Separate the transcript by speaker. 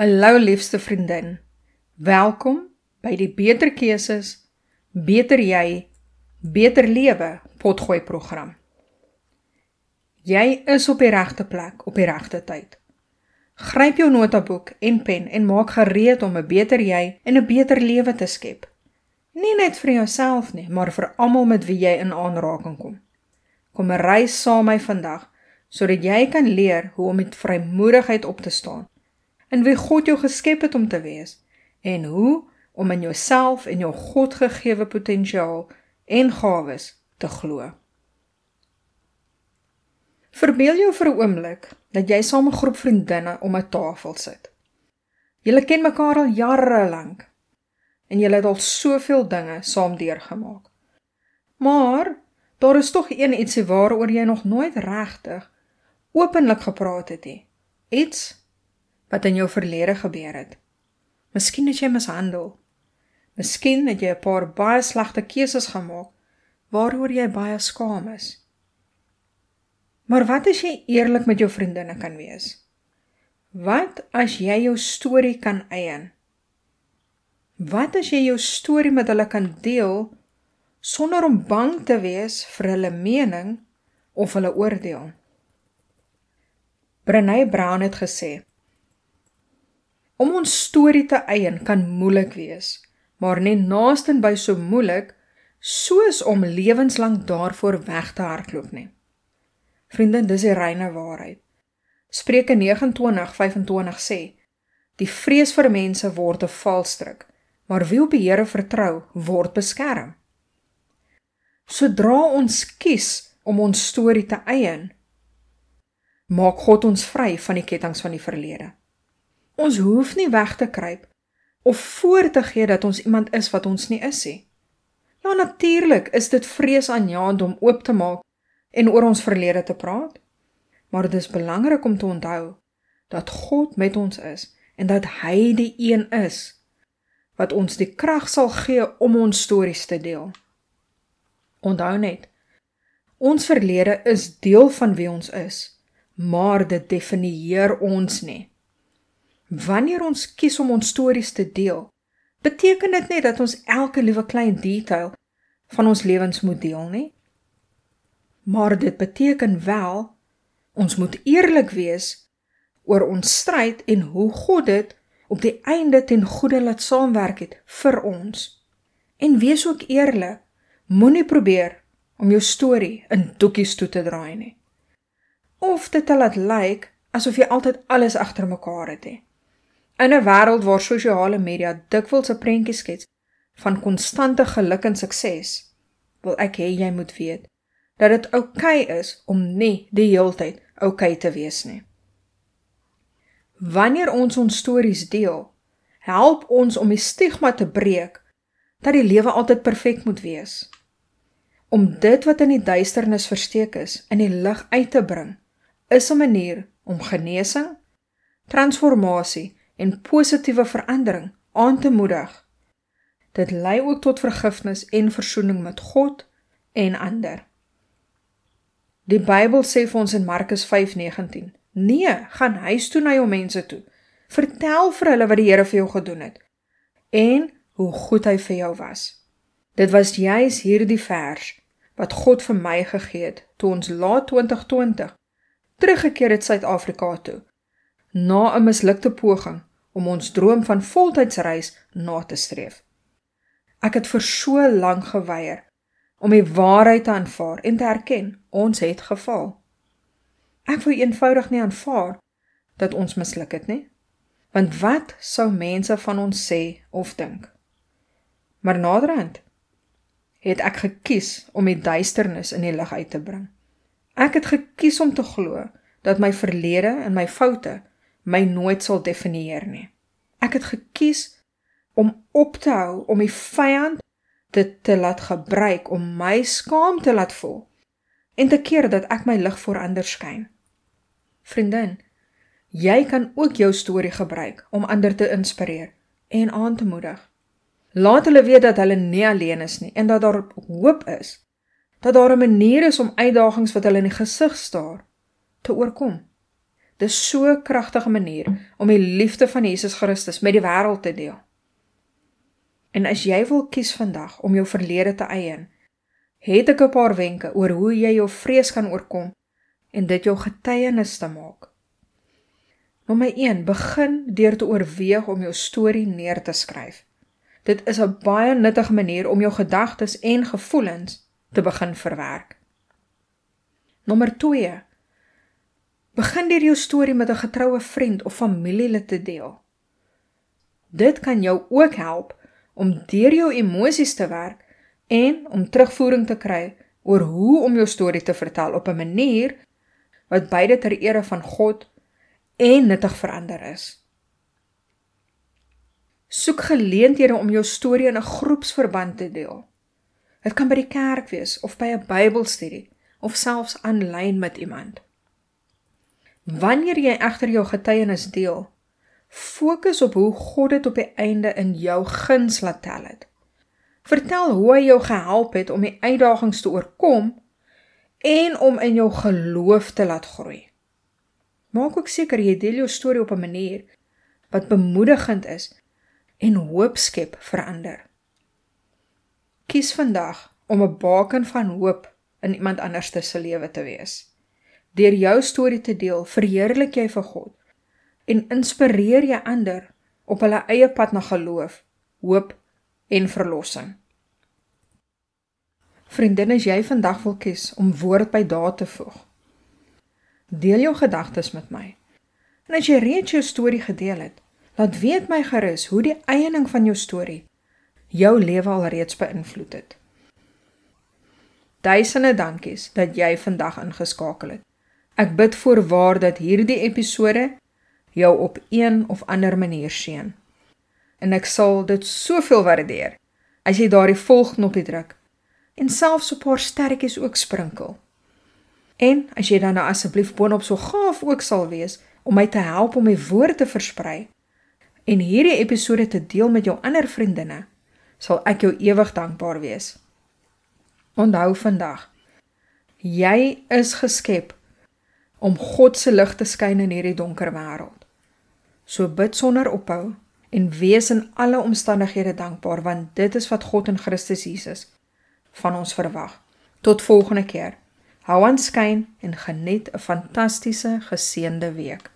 Speaker 1: Hallo liefste vriendin. Welkom by die Beter Keuses, Beter Jy, Beter Lewe potgooi program. Jy is op die regte plek op die regte tyd. Gryp jou notaboek en pen en maak gereed om 'n beter jy en 'n beter lewe te skep. Nie net vir jouself nie, maar vir almal met wie jy in aanraking kom. Kom reis saam met my vandag sodat jy kan leer hoe om met vrymoedigheid op te staan in wie God jou geskep het om te wees en hoe om in jouself en jou Godgegewe potensiaal en gawes te glo. Verbeel jou vir 'n oomblik dat jy saam 'n groep vriendinne om 'n tafel sit. Julle ken mekaar al jare lank en julle het al soveel dinge saam deurgemaak. Maar daar is tog een ietsie waaroor jy nog nooit regtig openlik gepraat het nie. Iets wat in jou verlede gebeur het. Miskien het jy mishandel. Miskien het jy 'n paar baie slegte keuses gemaak waaroor jy baie skaam is. Maar wat as jy eerlik met jou vriendinne kan wees? Wat as jy jou storie kan eien? Wat as jy jou storie met hulle kan deel sonder om bang te wees vir hulle mening of hulle oordeel? Brené Brown het gesê: Om ons storie te eien kan moeilik wees, maar net naasten by so moeilik soos om lewenslank daarvoor weg te hardloop nie. Vriende, dis die reine waarheid. Spreuke 29:25 sê: Die vrees vir mense word 'n valstrik, maar wie op die Here vertrou, word beskerm. Sodra ons kies om ons storie te eien, maak God ons vry van die kettinge van die verlede. Ons hoef nie weg te kruip of voor te gee dat ons iemand is wat ons nie is nie. Ja natuurlik is dit vrees aanjaend om oop te maak en oor ons verlede te praat. Maar dit is belangrik om te onthou dat God met ons is en dat hy die een is wat ons die krag sal gee om ons stories te deel. Onthou net ons verlede is deel van wie ons is, maar dit definieer ons nie. Wanneer ons kies om ons stories te deel, beteken dit net dat ons elke liewe klein detail van ons lewens moet deel, nie? Maar dit beteken wel ons moet eerlik wees oor ons stryd en hoe God dit op die einde ten goeie laat saamwerk het vir ons. En wees ook eerlik, moenie probeer om jou storie in doekies toe te draai nie. Of dit te laat lyk asof jy altyd alles agter mekaar het. He. In 'n wêreld waar sosiale media dikwels 'n prentjie skets van konstante geluk en sukses, wil ek hê jy moet weet dat dit oukei okay is om nie die heeltyd oukei okay te wees nie. Wanneer ons ons stories deel, help ons om die stigma te breek dat die lewe altyd perfek moet wees. Om dit wat in die duisternis versteek is, in die lig uit te bring, is 'n manier om genesing, transformasie en positiewe verandering aan te moedig. Dit lei ook tot vergifnis en versoening met God en ander. Die Bybel sê vir ons in Markus 5:19: "Nee, gaan huis toe na jou mense toe. Vertel vir hulle wat die Here vir jou gedoen het en hoe goed hy vir jou was." Dit was juis hierdie vers wat God vir my gegee het toe ons laat 2020 teruggekeer het Suid-Afrika toe na 'n mislukte poging om ons droom van voltydsreis na te streef. Ek het vir so lank geweier om die waarheid te aanvaar en te erken ons het gefaal. Ek wou eenvoudig nie aanvaar dat ons misluk het nie. Want wat sou mense van ons sê of dink? Maar naderhand het ek gekies om die duisternis in die lig uit te bring. Ek het gekies om te glo dat my verlede en my foute my nooit sal definieer nie. Ek het gekies om op te hou om die vyand dit te laat gebruik om my skaam te laat voel en te keer dat ek my lig voor ander skyn. Vriendin, jy kan ook jou storie gebruik om ander te inspireer en aan te moedig. Laat hulle weet dat hulle nie alleen is nie en dat daar hoop is. Dat daar 'n manier is om uitdagings wat hulle in die gesig staar te oorkom. Dis so 'n kragtige manier om die liefde van Jesus Christus met die wêreld te deel. En as jy wil kies vandag om jou verlede te eien, het ek 'n paar wenke oor hoe jy jou vrees kan oorkom en dit jou getuienis te maak. Nommer 1: Begin deur te oorweeg om jou storie neer te skryf. Dit is 'n baie nuttige manier om jou gedagtes en gevoelens te begin verwerk. Nommer 2: Begin deur jou storie met 'n getroue vriend of familielid te deel. Dit kan jou ook help om deur jou emosies te werk en om terugvoering te kry oor hoe om jou storie te vertel op 'n manier wat beide ter ere van God en nuttig verander is. Soek geleenthede om jou storie in 'n groepsverband te deel. Dit kan by die kerk wees of by 'n Bybelstudie of selfs aanlyn met iemand. Wanneer jy egter jou getuienis deel, fokus op hoe God dit op die einde in jou guns laat tel het. Vertel hoe hy jou gehelp het om die uitdagings te oorkom en om in jou geloof te laat groei. Maak ook seker jy deel jou storie op 'n manier wat bemoedigend is en hoop skep vir ander. Kies vandag om 'n baken van hoop in iemand anders se lewe te wees. Deur jou storie te deel, verheerlik jy vir God en inspireer jy ander op hulle eie pad na geloof, hoop en verlossing. Vriendin, as jy vandag wil kies om woord by daad te voeg, Deel jou gedagtes met my. En as jy reeds jou storie gedeel het, laat weet my gerus hoe die eiening van jou storie jou lewe alreeds beïnvloed het. Duisende dankies dat jy vandag ingeskakel het. Ek bid voorwaar dat hierdie episode jou op een of ander manier seën. En ek sal dit soveel waardeer as jy daardie volgknopie druk en selfs 'n paar sterretjies ook sprinkel. En as jy dan nou asseblief boonop so gaaf ook sal wees om my te help om my woord te versprei en hierdie episode te deel met jou ander vriendinne, sal ek jou ewig dankbaar wees. Onthou vandag, jy is geskep om God se lig te skyn in hierdie donker wêreld. So bid sonder ophou en wees in alle omstandighede dankbaar want dit is wat God in Christus Jesus van ons verwag. Tot volgende keer. Hou aan skyn en geniet 'n fantastiese geseënde week.